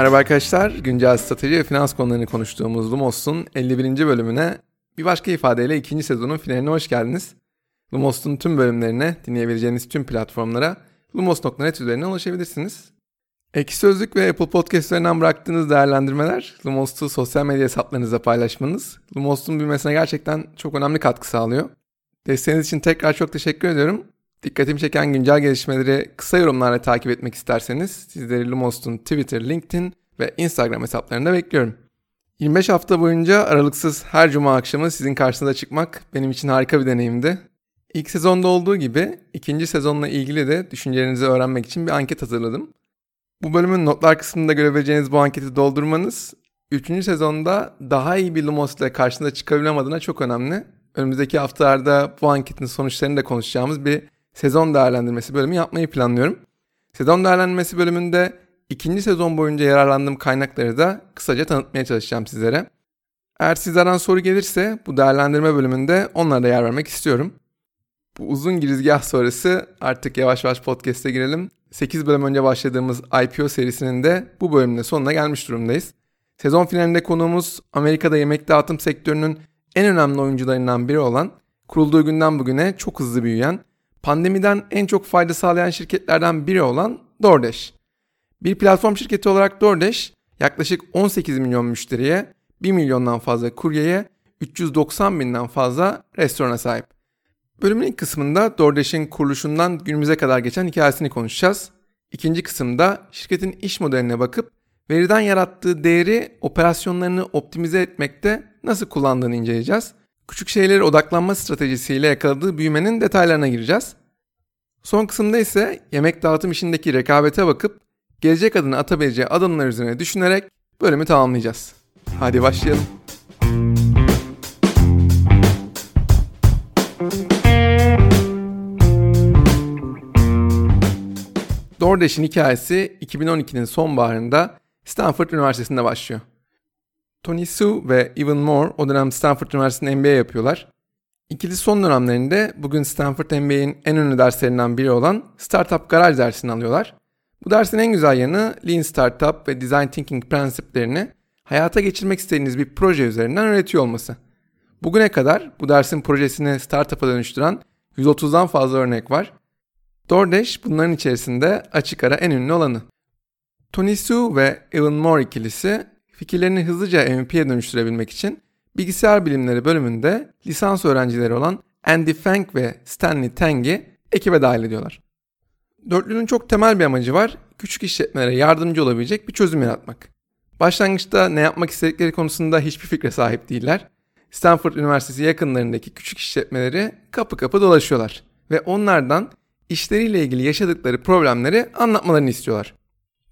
Merhaba arkadaşlar. Güncel strateji ve finans konularını konuştuğumuz Lumos'un 51. bölümüne bir başka ifadeyle ikinci sezonun finaline hoş geldiniz. Lumos'un tüm bölümlerine dinleyebileceğiniz tüm platformlara lumos.net üzerinden ulaşabilirsiniz. Ekşi Sözlük ve Apple Podcast'lerinden bıraktığınız değerlendirmeler, Lumos'u sosyal medya hesaplarınızda paylaşmanız, Lumos'un büyümesine gerçekten çok önemli katkı sağlıyor. Desteğiniz için tekrar çok teşekkür ediyorum. Dikkatimi çeken güncel gelişmeleri kısa yorumlarla takip etmek isterseniz sizleri Lumos'un Twitter, LinkedIn ve Instagram hesaplarında bekliyorum. 25 hafta boyunca aralıksız her cuma akşamı sizin karşınıza çıkmak benim için harika bir deneyimdi. İlk sezonda olduğu gibi ikinci sezonla ilgili de düşüncelerinizi öğrenmek için bir anket hazırladım. Bu bölümün notlar kısmında görebileceğiniz bu anketi doldurmanız 3. sezonda daha iyi bir Lumos ile karşınıza çıkabilmem adına çok önemli. Önümüzdeki haftalarda bu anketin sonuçlarını da konuşacağımız bir sezon değerlendirmesi bölümü yapmayı planlıyorum. Sezon değerlendirmesi bölümünde ikinci sezon boyunca yararlandığım kaynakları da kısaca tanıtmaya çalışacağım sizlere. Eğer sizlerden soru gelirse bu değerlendirme bölümünde onlara da yer vermek istiyorum. Bu uzun girizgah sonrası artık yavaş yavaş podcast'e girelim. 8 bölüm önce başladığımız IPO serisinin de bu bölümünde sonuna gelmiş durumdayız. Sezon finalinde konuğumuz Amerika'da yemek dağıtım sektörünün en önemli oyuncularından biri olan, kurulduğu günden bugüne çok hızlı büyüyen, pandemiden en çok fayda sağlayan şirketlerden biri olan DoorDash. Bir platform şirketi olarak DoorDash yaklaşık 18 milyon müşteriye, 1 milyondan fazla kuryeye, 390 binden fazla restorana sahip. Bölümün ilk kısmında DoorDash'in kuruluşundan günümüze kadar geçen hikayesini konuşacağız. İkinci kısımda şirketin iş modeline bakıp veriden yarattığı değeri operasyonlarını optimize etmekte nasıl kullandığını inceleyeceğiz. Küçük şeylere odaklanma stratejisiyle yakaladığı büyümenin detaylarına gireceğiz. Son kısımda ise yemek dağıtım işindeki rekabete bakıp gelecek adını atabileceği adımlar üzerine düşünerek bölümü tamamlayacağız. Hadi başlayalım. DoorDash'in hikayesi 2012'nin sonbaharında Stanford Üniversitesi'nde başlıyor. Tony Su ve Evan Moore o dönem Stanford Üniversitesi'nde MBA yapıyorlar. İkili son dönemlerinde bugün Stanford MBA'in en ünlü derslerinden biri olan Startup Garage dersini alıyorlar. Bu dersin en güzel yanı Lean Startup ve Design Thinking prensiplerini hayata geçirmek istediğiniz bir proje üzerinden öğretiyor olması. Bugüne kadar bu dersin projesini startup'a dönüştüren 130'dan fazla örnek var. DoorDash bunların içerisinde açık ara en ünlü olanı. Tony Su ve Evan Moore ikilisi fikirlerini hızlıca MVP'ye dönüştürebilmek için bilgisayar bilimleri bölümünde lisans öğrencileri olan Andy Feng ve Stanley Tang'i ekibe dahil ediyorlar. Dörtlünün çok temel bir amacı var. Küçük işletmelere yardımcı olabilecek bir çözüm yaratmak. Başlangıçta ne yapmak istedikleri konusunda hiçbir fikre sahip değiller. Stanford Üniversitesi yakınlarındaki küçük işletmeleri kapı kapı dolaşıyorlar ve onlardan işleriyle ilgili yaşadıkları problemleri anlatmalarını istiyorlar.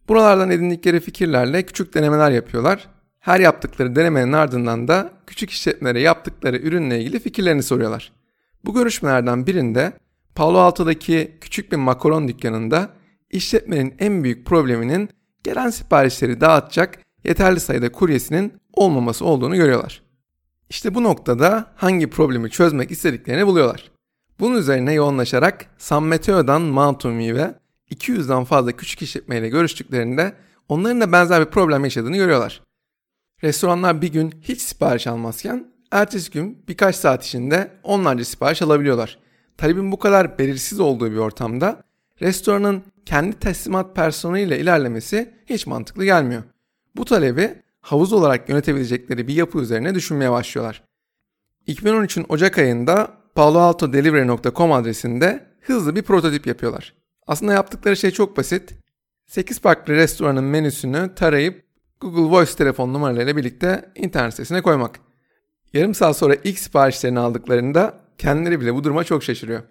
Buralardan edindikleri fikirlerle küçük denemeler yapıyorlar. Her yaptıkları denemenin ardından da küçük işletmelere yaptıkları ürünle ilgili fikirlerini soruyorlar. Bu görüşmelerden birinde Palo Alto'daki küçük bir makaron dükkanında işletmenin en büyük probleminin gelen siparişleri dağıtacak yeterli sayıda kuryesinin olmaması olduğunu görüyorlar. İşte bu noktada hangi problemi çözmek istediklerini buluyorlar. Bunun üzerine yoğunlaşarak San Mateo'dan Mountain View'e 200'den fazla küçük işletmeyle görüştüklerinde onların da benzer bir problem yaşadığını görüyorlar. Restoranlar bir gün hiç sipariş almazken ertesi gün birkaç saat içinde onlarca sipariş alabiliyorlar. Talebin bu kadar belirsiz olduğu bir ortamda restoranın kendi teslimat personeliyle ilerlemesi hiç mantıklı gelmiyor. Bu talebi havuz olarak yönetebilecekleri bir yapı üzerine düşünmeye başlıyorlar. 2013'ün Ocak ayında paloaltodelivery.com adresinde hızlı bir prototip yapıyorlar. Aslında yaptıkları şey çok basit. 8 farklı restoranın menüsünü tarayıp Google Voice telefon numaralarıyla birlikte internet sitesine koymak. Yarım saat sonra ilk siparişlerini aldıklarında kendileri bile bu duruma çok şaşırıyor.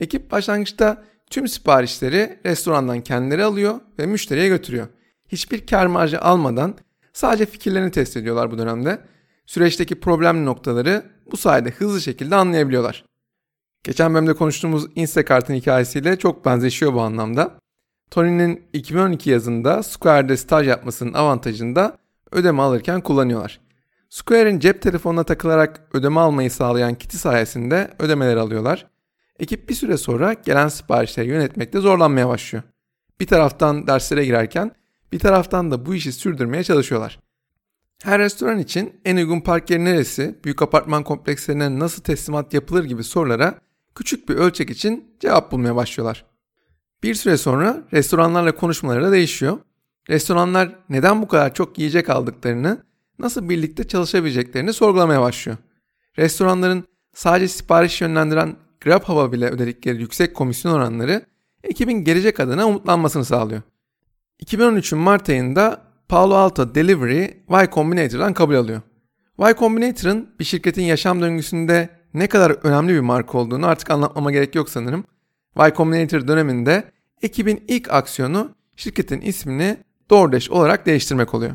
Ekip başlangıçta tüm siparişleri restorandan kendileri alıyor ve müşteriye götürüyor. Hiçbir kar marjı almadan sadece fikirlerini test ediyorlar bu dönemde. Süreçteki problemli noktaları bu sayede hızlı şekilde anlayabiliyorlar. Geçen bölümde konuştuğumuz Instacart'ın hikayesiyle çok benzeşiyor bu anlamda. Tony'nin 2012 yazında Square'de staj yapmasının avantajını da ödeme alırken kullanıyorlar. Square'in cep telefonuna takılarak ödeme almayı sağlayan kiti sayesinde ödemeler alıyorlar. Ekip bir süre sonra gelen siparişleri yönetmekte zorlanmaya başlıyor. Bir taraftan derslere girerken bir taraftan da bu işi sürdürmeye çalışıyorlar. Her restoran için en uygun park yeri neresi, büyük apartman komplekslerine nasıl teslimat yapılır gibi sorulara küçük bir ölçek için cevap bulmaya başlıyorlar. Bir süre sonra restoranlarla konuşmaları da değişiyor. Restoranlar neden bu kadar çok yiyecek aldıklarını, nasıl birlikte çalışabileceklerini sorgulamaya başlıyor. Restoranların sadece sipariş yönlendiren Grubhub'a bile ödedikleri yüksek komisyon oranları ekibin gelecek adına umutlanmasını sağlıyor. 2013'ün Mart ayında Palo Alto Delivery Y Combinator'dan kabul alıyor. Y Combinator'ın bir şirketin yaşam döngüsünde ne kadar önemli bir marka olduğunu artık anlatmama gerek yok sanırım. Y Combinator döneminde ekibin ilk aksiyonu şirketin ismini DoorDash olarak değiştirmek oluyor.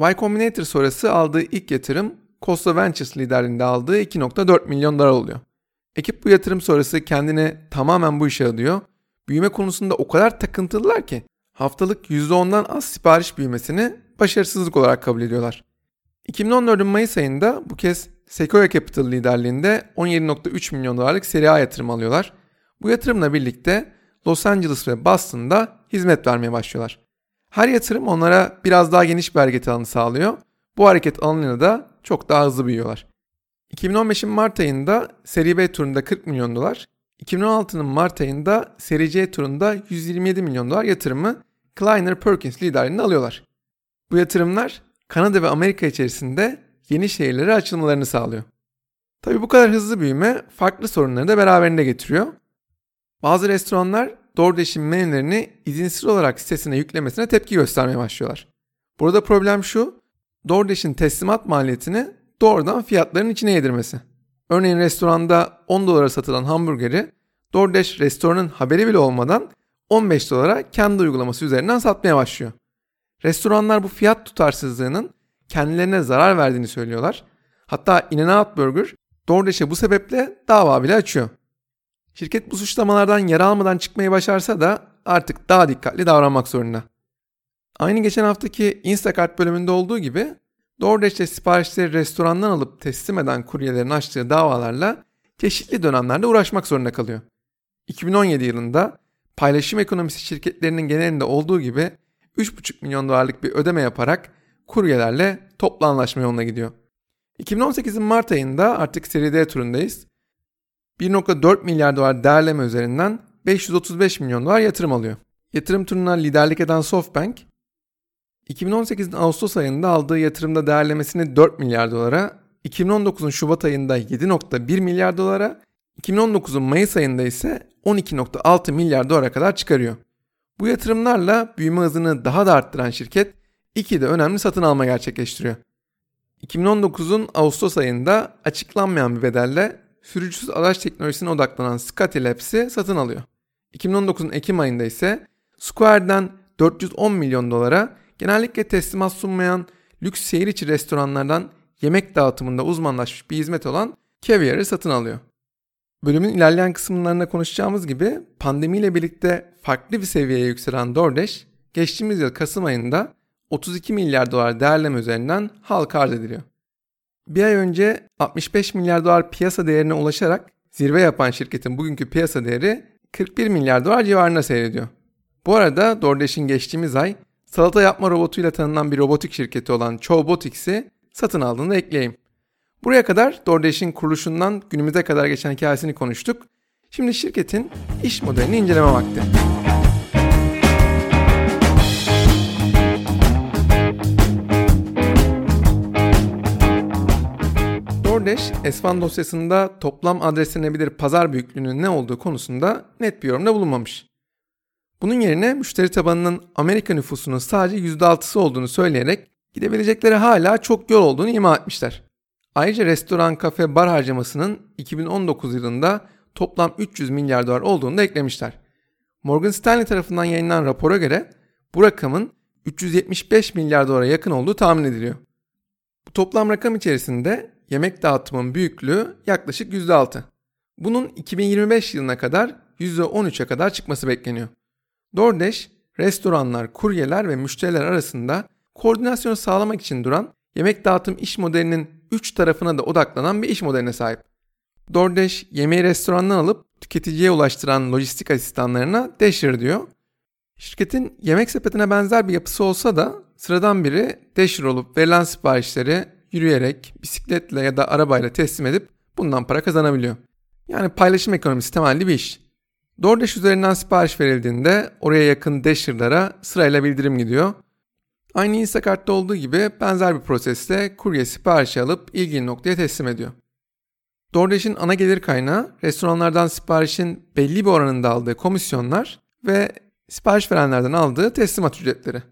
Y Combinator sonrası aldığı ilk yatırım Costa Ventures liderliğinde aldığı 2.4 milyon dolar oluyor. Ekip bu yatırım sonrası kendini tamamen bu işe adıyor. Büyüme konusunda o kadar takıntılılar ki haftalık %10'dan az sipariş büyümesini başarısızlık olarak kabul ediyorlar. 2014'ün Mayıs ayında bu kez Sequoia Capital liderliğinde 17.3 milyon dolarlık seri A yatırım alıyorlar. Bu yatırımla birlikte Los Angeles ve Boston'da hizmet vermeye başlıyorlar. Her yatırım onlara biraz daha geniş bir hareket alanı sağlıyor. Bu hareket alanıyla da çok daha hızlı büyüyorlar. 2015'in Mart ayında seri B turunda 40 milyon dolar, 2016'nın Mart ayında seri C turunda 127 milyon dolar yatırımı Kleiner Perkins liderliğinde alıyorlar. Bu yatırımlar Kanada ve Amerika içerisinde yeni şehirlere açılmalarını sağlıyor. Tabi bu kadar hızlı büyüme farklı sorunları da beraberinde getiriyor. Bazı restoranlar DoorDash'in menülerini izinsiz olarak sitesine yüklemesine tepki göstermeye başlıyorlar. Burada problem şu, DoorDash'in teslimat maliyetini doğrudan fiyatların içine yedirmesi. Örneğin restoranda 10 dolara satılan hamburgeri DoorDash restoranın haberi bile olmadan 15 dolara kendi uygulaması üzerinden satmaya başlıyor. Restoranlar bu fiyat tutarsızlığının kendilerine zarar verdiğini söylüyorlar. Hatta In-N-Out Burger DoorDash'e bu sebeple dava bile açıyor. Şirket bu suçlamalardan yara almadan çıkmayı başarsa da artık daha dikkatli davranmak zorunda. Aynı geçen haftaki Instacart bölümünde olduğu gibi DoorDash'te siparişleri restorandan alıp teslim eden kuryelerin açtığı davalarla çeşitli dönemlerde uğraşmak zorunda kalıyor. 2017 yılında paylaşım ekonomisi şirketlerinin genelinde olduğu gibi 3,5 milyon dolarlık bir ödeme yaparak kuryelerle toplu anlaşma yoluna gidiyor. 2018'in Mart ayında artık seri D turundayız. 1.4 milyar dolar değerleme üzerinden 535 milyon dolar yatırım alıyor. Yatırım turuna liderlik eden SoftBank, 2018'in Ağustos ayında aldığı yatırımda değerlemesini 4 milyar dolara, 2019'un Şubat ayında 7.1 milyar dolara, 2019'un Mayıs ayında ise 12.6 milyar dolara kadar çıkarıyor. Bu yatırımlarla büyüme hızını daha da arttıran şirket iki de önemli satın alma gerçekleştiriyor. 2019'un Ağustos ayında açıklanmayan bir bedelle sürücüsüz araç teknolojisine odaklanan Scotty Labs'i satın alıyor. 2019'un Ekim ayında ise Square'den 410 milyon dolara genellikle teslimat sunmayan lüks şehir içi restoranlardan yemek dağıtımında uzmanlaşmış bir hizmet olan Caviar'ı satın alıyor. Bölümün ilerleyen kısımlarında konuşacağımız gibi pandemiyle birlikte farklı bir seviyeye yükselen DoorDash geçtiğimiz yıl Kasım ayında 32 milyar dolar değerleme üzerinden halka arz ediliyor. Bir ay önce 65 milyar dolar piyasa değerine ulaşarak zirve yapan şirketin bugünkü piyasa değeri 41 milyar dolar civarında seyrediyor. Bu arada DoorDash'in geçtiğimiz ay salata yapma robotuyla tanınan bir robotik şirketi olan Chowbotics'i satın aldığını ekleyeyim. Buraya kadar DoorDash'in kuruluşundan günümüze kadar geçen hikayesini konuştuk. Şimdi şirketin iş modelini inceleme vakti. DoorDash, Esfan dosyasında toplam adreslenebilir pazar büyüklüğünün ne olduğu konusunda net bir yorumda bulunmamış. Bunun yerine müşteri tabanının Amerika nüfusunun sadece %6'sı olduğunu söyleyerek gidebilecekleri hala çok yol olduğunu ima etmişler. Ayrıca restoran, kafe, bar harcamasının 2019 yılında toplam 300 milyar dolar olduğunu da eklemişler. Morgan Stanley tarafından yayınlanan rapora göre bu rakamın 375 milyar dolara yakın olduğu tahmin ediliyor. Bu toplam rakam içerisinde yemek dağıtımın büyüklüğü yaklaşık %6. Bunun 2025 yılına kadar %13'e kadar çıkması bekleniyor. DoorDash, restoranlar, kuryeler ve müşteriler arasında koordinasyonu sağlamak için duran yemek dağıtım iş modelinin 3 tarafına da odaklanan bir iş modeline sahip. DoorDash yemeği restorandan alıp tüketiciye ulaştıran lojistik asistanlarına Dasher diyor. Şirketin yemek sepetine benzer bir yapısı olsa da sıradan biri Dasher olup verilen siparişleri yürüyerek, bisikletle ya da arabayla teslim edip bundan para kazanabiliyor. Yani paylaşım ekonomisi temelli bir iş. DoorDash üzerinden sipariş verildiğinde oraya yakın Dasher'lara sırayla bildirim gidiyor. Aynı Instacart'ta olduğu gibi benzer bir proseste kurye siparişi alıp ilgili noktaya teslim ediyor. DoorDash'in ana gelir kaynağı restoranlardan siparişin belli bir oranında aldığı komisyonlar ve sipariş verenlerden aldığı teslimat ücretleri.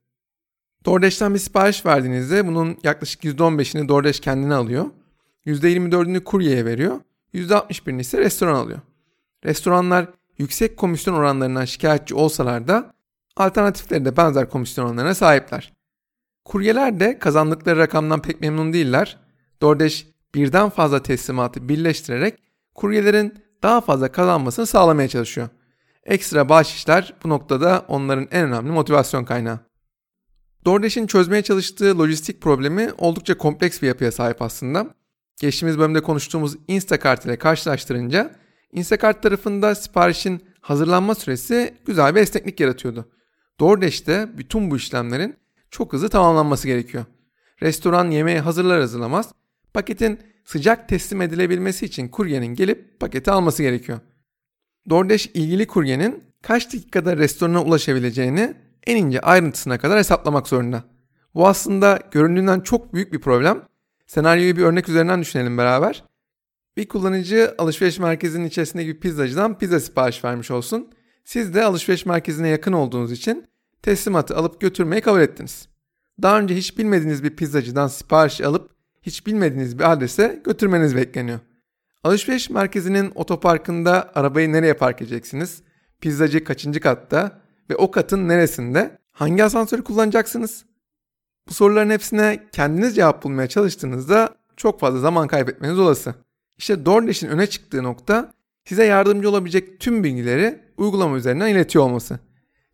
DoorDash'ten bir sipariş verdiğinizde bunun yaklaşık %15'ini DoorDash kendine alıyor. %24'ünü kuryeye veriyor. %61'ini ise restoran alıyor. Restoranlar yüksek komisyon oranlarından şikayetçi olsalar da alternatifleri de benzer komisyon oranlarına sahipler. Kuryeler de kazandıkları rakamdan pek memnun değiller. DoorDash birden fazla teslimatı birleştirerek kuryelerin daha fazla kazanmasını sağlamaya çalışıyor. Ekstra bahşişler bu noktada onların en önemli motivasyon kaynağı. DoorDash'in çözmeye çalıştığı lojistik problemi oldukça kompleks bir yapıya sahip aslında. Geçtiğimiz bölümde konuştuğumuz Instacart ile karşılaştırınca Instacart tarafında siparişin hazırlanma süresi güzel bir esneklik yaratıyordu. DoorDash'te bütün bu işlemlerin çok hızlı tamamlanması gerekiyor. Restoran yemeği hazırlar hazırlamaz paketin sıcak teslim edilebilmesi için kuryenin gelip paketi alması gerekiyor. DoorDash ilgili kuryenin kaç dakikada restorana ulaşabileceğini en ince ayrıntısına kadar hesaplamak zorunda. Bu aslında göründüğünden çok büyük bir problem. Senaryoyu bir örnek üzerinden düşünelim beraber. Bir kullanıcı alışveriş merkezinin içerisindeki bir pizzacıdan pizza sipariş vermiş olsun. Siz de alışveriş merkezine yakın olduğunuz için teslimatı alıp götürmeyi kabul ettiniz. Daha önce hiç bilmediğiniz bir pizzacıdan sipariş alıp hiç bilmediğiniz bir adrese götürmeniz bekleniyor. Alışveriş merkezinin otoparkında arabayı nereye park edeceksiniz? Pizzacı kaçıncı katta ve o katın neresinde? Hangi asansörü kullanacaksınız? Bu soruların hepsine kendiniz cevap bulmaya çalıştığınızda çok fazla zaman kaybetmeniz olası. İşte DoorDash'in öne çıktığı nokta size yardımcı olabilecek tüm bilgileri uygulama üzerinden iletiyor olması.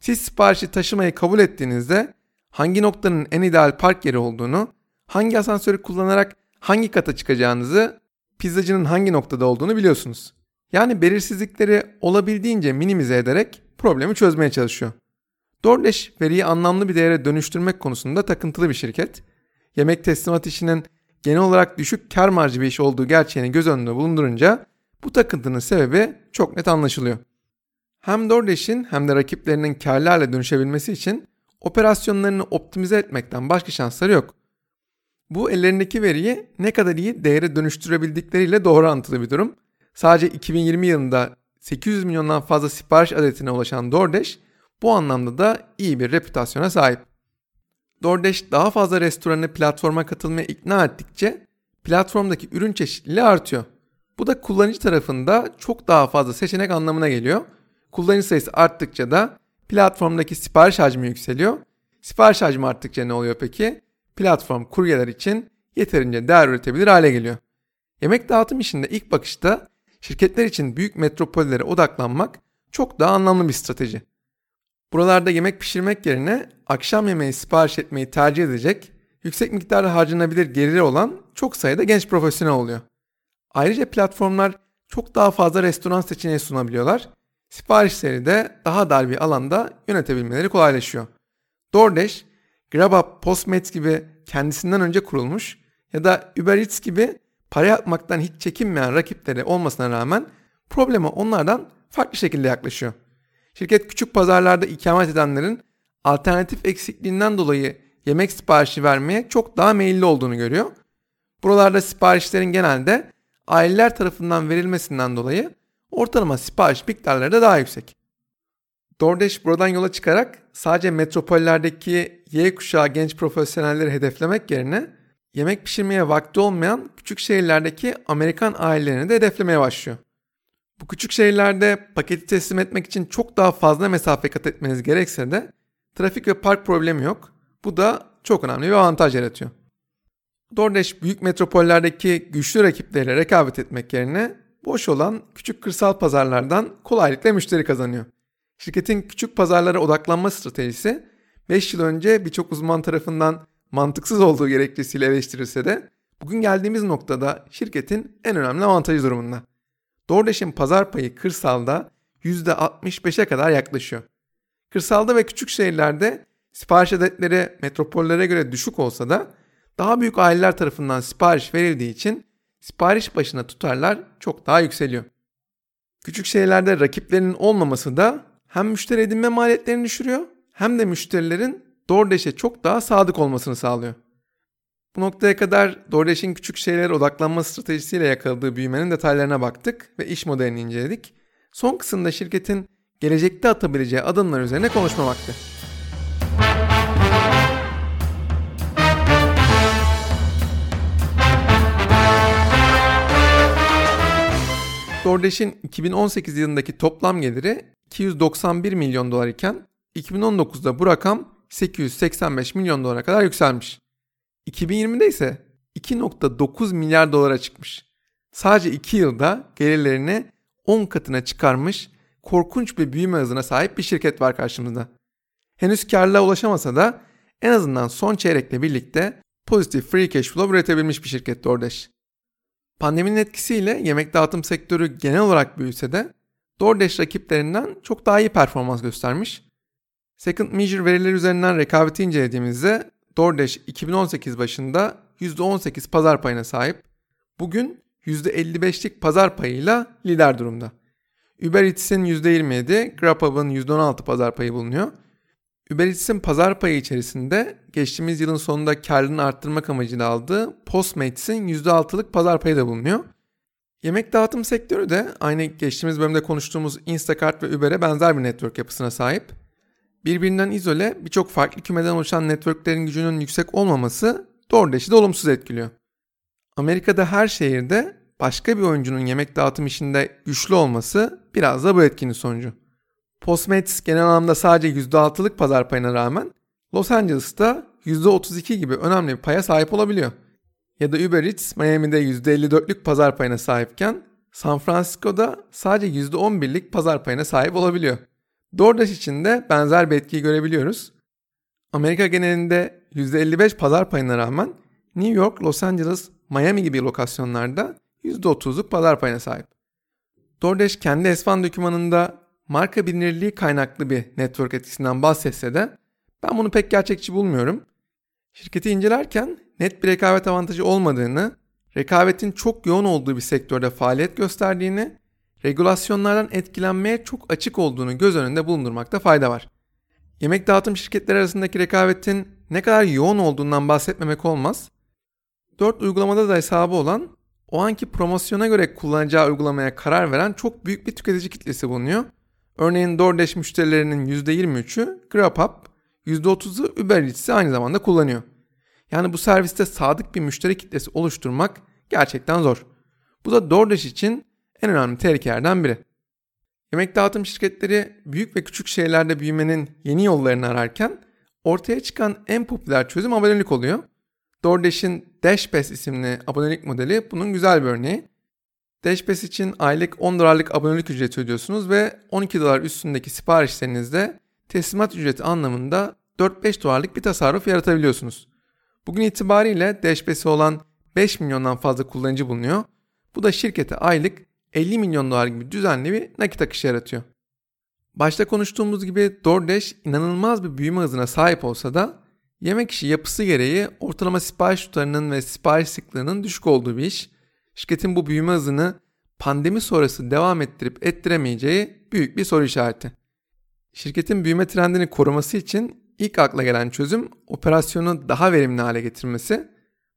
Siz siparişi taşımayı kabul ettiğinizde hangi noktanın en ideal park yeri olduğunu, hangi asansörü kullanarak hangi kata çıkacağınızı, pizzacının hangi noktada olduğunu biliyorsunuz. Yani belirsizlikleri olabildiğince minimize ederek problemi çözmeye çalışıyor. DoorDash veriyi anlamlı bir değere dönüştürmek konusunda takıntılı bir şirket. Yemek teslimat işinin genel olarak düşük kar marjı bir iş olduğu gerçeğini göz önünde bulundurunca bu takıntının sebebi çok net anlaşılıyor. Hem DoorDash'in hem de rakiplerinin karlarla dönüşebilmesi için operasyonlarını optimize etmekten başka şansları yok. Bu ellerindeki veriyi ne kadar iyi değere dönüştürebildikleriyle doğru orantılı bir durum. Sadece 2020 yılında 800 milyondan fazla sipariş adetine ulaşan DoorDash bu anlamda da iyi bir reputasyona sahip. DoorDash daha fazla restoranı platforma katılmaya ikna ettikçe platformdaki ürün çeşitliliği artıyor. Bu da kullanıcı tarafında çok daha fazla seçenek anlamına geliyor. Kullanıcı sayısı arttıkça da platformdaki sipariş hacmi yükseliyor. Sipariş hacmi arttıkça ne oluyor peki? Platform kuryeler için yeterince değer üretebilir hale geliyor. Yemek dağıtım işinde ilk bakışta şirketler için büyük metropollere odaklanmak çok daha anlamlı bir strateji. Buralarda yemek pişirmek yerine akşam yemeği sipariş etmeyi tercih edecek, yüksek miktarda harcanabilir geliri olan çok sayıda genç profesyonel oluyor. Ayrıca platformlar çok daha fazla restoran seçeneği sunabiliyorlar. Siparişleri de daha dar bir alanda yönetebilmeleri kolaylaşıyor. DoorDash, GrabUp, Postmates gibi kendisinden önce kurulmuş ya da Uber Eats gibi para yapmaktan hiç çekinmeyen rakipleri olmasına rağmen probleme onlardan farklı şekilde yaklaşıyor. Şirket küçük pazarlarda ikamet edenlerin alternatif eksikliğinden dolayı yemek siparişi vermeye çok daha meyilli olduğunu görüyor. Buralarda siparişlerin genelde aileler tarafından verilmesinden dolayı ortalama sipariş miktarları da daha yüksek. DoorDash buradan yola çıkarak sadece metropollerdeki Y kuşağı genç profesyonelleri hedeflemek yerine yemek pişirmeye vakti olmayan küçük şehirlerdeki Amerikan ailelerini de hedeflemeye başlıyor. Bu küçük şehirlerde paketi teslim etmek için çok daha fazla mesafe kat etmeniz gerekse de trafik ve park problemi yok. Bu da çok önemli bir avantaj yaratıyor. DoorDash büyük metropollerdeki güçlü rakipleriyle rekabet etmek yerine boş olan küçük kırsal pazarlardan kolaylıkla müşteri kazanıyor. Şirketin küçük pazarlara odaklanma stratejisi 5 yıl önce birçok uzman tarafından mantıksız olduğu gerekçesiyle eleştirilse de bugün geldiğimiz noktada şirketin en önemli avantajı durumunda. DoorDash'in pazar payı kırsalda %65'e kadar yaklaşıyor. Kırsalda ve küçük şehirlerde sipariş adetleri metropollere göre düşük olsa da daha büyük aileler tarafından sipariş verildiği için sipariş başına tutarlar çok daha yükseliyor. Küçük şehirlerde rakiplerinin olmaması da hem müşteri edinme maliyetlerini düşürüyor hem de müşterilerin DoorDash'e çok daha sadık olmasını sağlıyor. Bu noktaya kadar DoorDash'in küçük şeylere odaklanma stratejisiyle yakaladığı büyümenin detaylarına baktık ve iş modelini inceledik. Son kısımda şirketin gelecekte atabileceği adımlar üzerine konuşma vakti. DoorDash'in 2018 yılındaki toplam geliri 291 milyon dolar iken 2019'da bu rakam 885 milyon dolara kadar yükselmiş. 2020'de ise 2.9 milyar dolara çıkmış. Sadece 2 yılda gelirlerini 10 katına çıkarmış korkunç bir büyüme hızına sahip bir şirket var karşımızda. Henüz karlılığa ulaşamasa da en azından son çeyrekle birlikte pozitif free cash flow üretebilmiş bir şirket DoorDash. Pandeminin etkisiyle yemek dağıtım sektörü genel olarak büyüse de DoorDash rakiplerinden çok daha iyi performans göstermiş. Second Measure verileri üzerinden rekabeti incelediğimizde DoorDash 2018 başında %18 pazar payına sahip. Bugün %55'lik pazar payıyla lider durumda. Uber Eats'in %27, Grubhub'ın %16 pazar payı bulunuyor. Uber Eats'in pazar payı içerisinde geçtiğimiz yılın sonunda karlılığını arttırmak amacıyla aldığı Postmates'in %6'lık pazar payı da bulunuyor. Yemek dağıtım sektörü de aynı geçtiğimiz bölümde konuştuğumuz Instacart ve Uber'e benzer bir network yapısına sahip. Birbirinden izole birçok farklı kümeden oluşan networklerin gücünün yüksek olmaması DoorDash'i de olumsuz etkiliyor. Amerika'da her şehirde başka bir oyuncunun yemek dağıtım işinde güçlü olması biraz da bu etkinin sonucu. Postmates genel anlamda sadece %6'lık pazar payına rağmen Los Angeles'ta %32 gibi önemli bir paya sahip olabiliyor. Ya da Uber Eats Miami'de %54'lük pazar payına sahipken San Francisco'da sadece %11'lik pazar payına sahip olabiliyor. DoorDash için de benzer bir etkiyi görebiliyoruz. Amerika genelinde %55 pazar payına rağmen New York, Los Angeles, Miami gibi lokasyonlarda %30'luk pazar payına sahip. DoorDash kendi S1 dokümanında marka bilinirliği kaynaklı bir network etkisinden bahsetse de ben bunu pek gerçekçi bulmuyorum. Şirketi incelerken net bir rekabet avantajı olmadığını, rekabetin çok yoğun olduğu bir sektörde faaliyet gösterdiğini, regülasyonlardan etkilenmeye çok açık olduğunu göz önünde bulundurmakta fayda var. Yemek dağıtım şirketleri arasındaki rekabetin ne kadar yoğun olduğundan bahsetmemek olmaz. 4 uygulamada da hesabı olan, o anki promosyona göre kullanacağı uygulamaya karar veren çok büyük bir tüketici kitlesi bulunuyor. Örneğin DoorDash müşterilerinin %23'ü Grubhub, %30'u Uber Eats'i aynı zamanda kullanıyor. Yani bu serviste sadık bir müşteri kitlesi oluşturmak gerçekten zor. Bu da DoorDash için en önemli tehlikelerden biri. Yemek dağıtım şirketleri büyük ve küçük şehirlerde büyümenin yeni yollarını ararken ortaya çıkan en popüler çözüm abonelik oluyor. DoorDash'in DashPass isimli abonelik modeli bunun güzel bir örneği. DashPass için aylık 10 dolarlık abonelik ücreti ödüyorsunuz ve 12 dolar üstündeki siparişlerinizde teslimat ücreti anlamında 4-5 dolarlık bir tasarruf yaratabiliyorsunuz. Bugün itibariyle DashPass'i olan 5 milyondan fazla kullanıcı bulunuyor. Bu da şirkete aylık 50 milyon dolar gibi düzenli bir nakit akışı yaratıyor. Başta konuştuğumuz gibi DoorDash inanılmaz bir büyüme hızına sahip olsa da yemek işi yapısı gereği ortalama sipariş tutarının ve sipariş sıklığının düşük olduğu bir iş. Şirketin bu büyüme hızını pandemi sonrası devam ettirip ettiremeyeceği büyük bir soru işareti. Şirketin büyüme trendini koruması için ilk akla gelen çözüm operasyonu daha verimli hale getirmesi,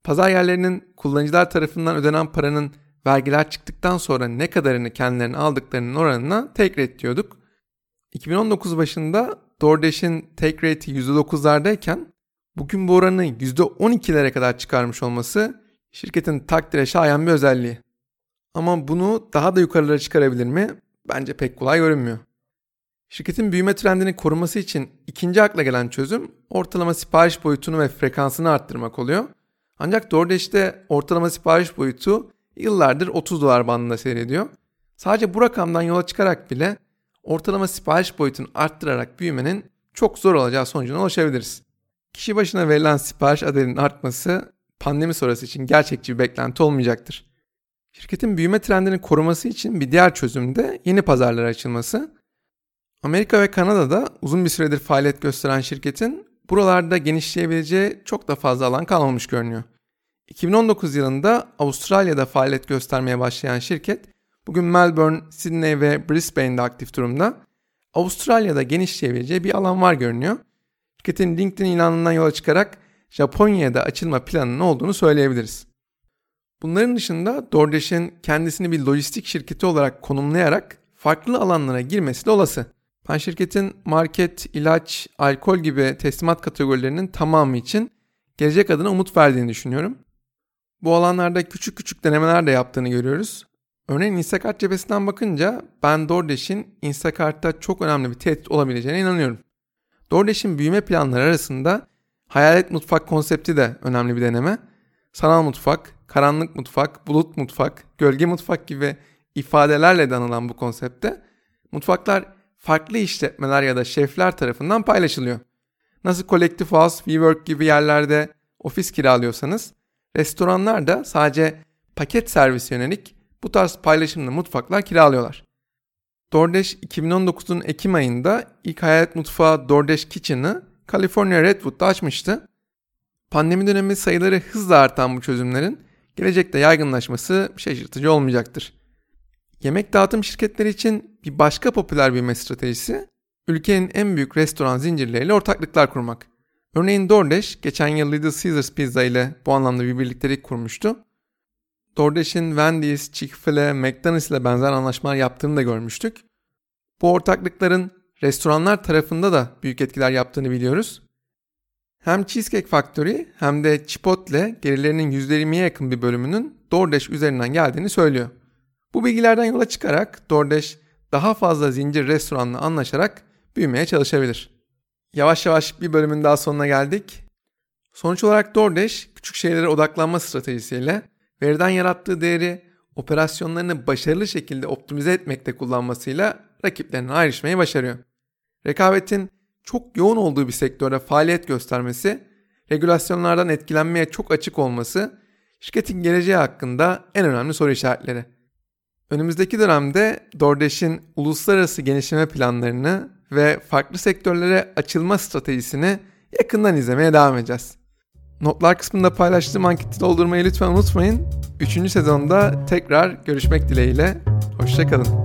pazar yerlerinin kullanıcılar tarafından ödenen paranın vergiler çıktıktan sonra ne kadarını kendilerine aldıklarının oranına take rate diyorduk. 2019 başında DoorDash'in take rate'i %9'lardayken bugün bu oranı %12'lere kadar çıkarmış olması şirketin takdire şayan bir özelliği. Ama bunu daha da yukarılara çıkarabilir mi? Bence pek kolay görünmüyor. Şirketin büyüme trendini koruması için ikinci akla gelen çözüm ortalama sipariş boyutunu ve frekansını arttırmak oluyor. Ancak DoorDash'te ortalama sipariş boyutu yıllardır 30 dolar bandında seyrediyor. Sadece bu rakamdan yola çıkarak bile ortalama sipariş boyutunu arttırarak büyümenin çok zor olacağı sonucuna ulaşabiliriz. Kişi başına verilen sipariş adedinin artması pandemi sonrası için gerçekçi bir beklenti olmayacaktır. Şirketin büyüme trendini koruması için bir diğer çözüm de yeni pazarlara açılması. Amerika ve Kanada'da uzun bir süredir faaliyet gösteren şirketin buralarda genişleyebileceği çok da fazla alan kalmamış görünüyor. 2019 yılında Avustralya'da faaliyet göstermeye başlayan şirket bugün Melbourne, Sydney ve Brisbane'de aktif durumda. Avustralya'da genişleyebileceği bir alan var görünüyor. Şirketin LinkedIn ilanından yola çıkarak Japonya'da açılma planının olduğunu söyleyebiliriz. Bunların dışında DoorDash'in kendisini bir lojistik şirketi olarak konumlayarak farklı alanlara girmesi de olası. Ben şirketin market, ilaç, alkol gibi teslimat kategorilerinin tamamı için gelecek adına umut verdiğini düşünüyorum. Bu alanlarda küçük küçük denemeler de yaptığını görüyoruz. Örneğin Instacart cephesinden bakınca ben DoorDash'in Instacart'ta çok önemli bir tehdit olabileceğine inanıyorum. DoorDash'in büyüme planları arasında hayalet mutfak konsepti de önemli bir deneme. Sanal mutfak, karanlık mutfak, bulut mutfak, gölge mutfak gibi ifadelerle de anılan bu konsepte mutfaklar farklı işletmeler ya da şefler tarafından paylaşılıyor. Nasıl Collective House, WeWork gibi yerlerde ofis kiralıyorsanız, restoranlar da sadece paket servis yönelik bu tarz paylaşımlı mutfaklar kiralıyorlar. DoorDash 2019'un Ekim ayında ilk hayalet mutfağı DoorDash Kitchen'ı California Redwood'da açmıştı. Pandemi dönemi sayıları hızla artan bu çözümlerin gelecekte yaygınlaşması şaşırtıcı olmayacaktır. Yemek dağıtım şirketleri için bir başka popüler büyüme stratejisi ülkenin en büyük restoran zincirleriyle ortaklıklar kurmak. Örneğin DoorDash geçen yıl Little Caesars Pizza ile bu anlamda bir birliktelik kurmuştu. DoorDash'in Wendy's, Chick-fil-A, McDonald's ile benzer anlaşmalar yaptığını da görmüştük. Bu ortaklıkların restoranlar tarafında da büyük etkiler yaptığını biliyoruz. Hem Cheesecake Factory hem de Chipotle gelirlerinin %20'ye yakın bir bölümünün DoorDash üzerinden geldiğini söylüyor. Bu bilgilerden yola çıkarak DoorDash daha fazla zincir restoranla anlaşarak büyümeye çalışabilir. Yavaş yavaş bir bölümün daha sonuna geldik. Sonuç olarak DoorDash küçük şeylere odaklanma stratejisiyle veriden yarattığı değeri operasyonlarını başarılı şekilde optimize etmekte kullanmasıyla rakiplerine ayrışmayı başarıyor. Rekabetin çok yoğun olduğu bir sektörde faaliyet göstermesi, regülasyonlardan etkilenmeye çok açık olması şirketin geleceği hakkında en önemli soru işaretleri. Önümüzdeki dönemde DoorDash'in uluslararası genişleme planlarını ve farklı sektörlere açılma stratejisini yakından izlemeye devam edeceğiz. Notlar kısmında paylaştığım anketi doldurmayı lütfen unutmayın. Üçüncü sezonda tekrar görüşmek dileğiyle. Hoşçakalın.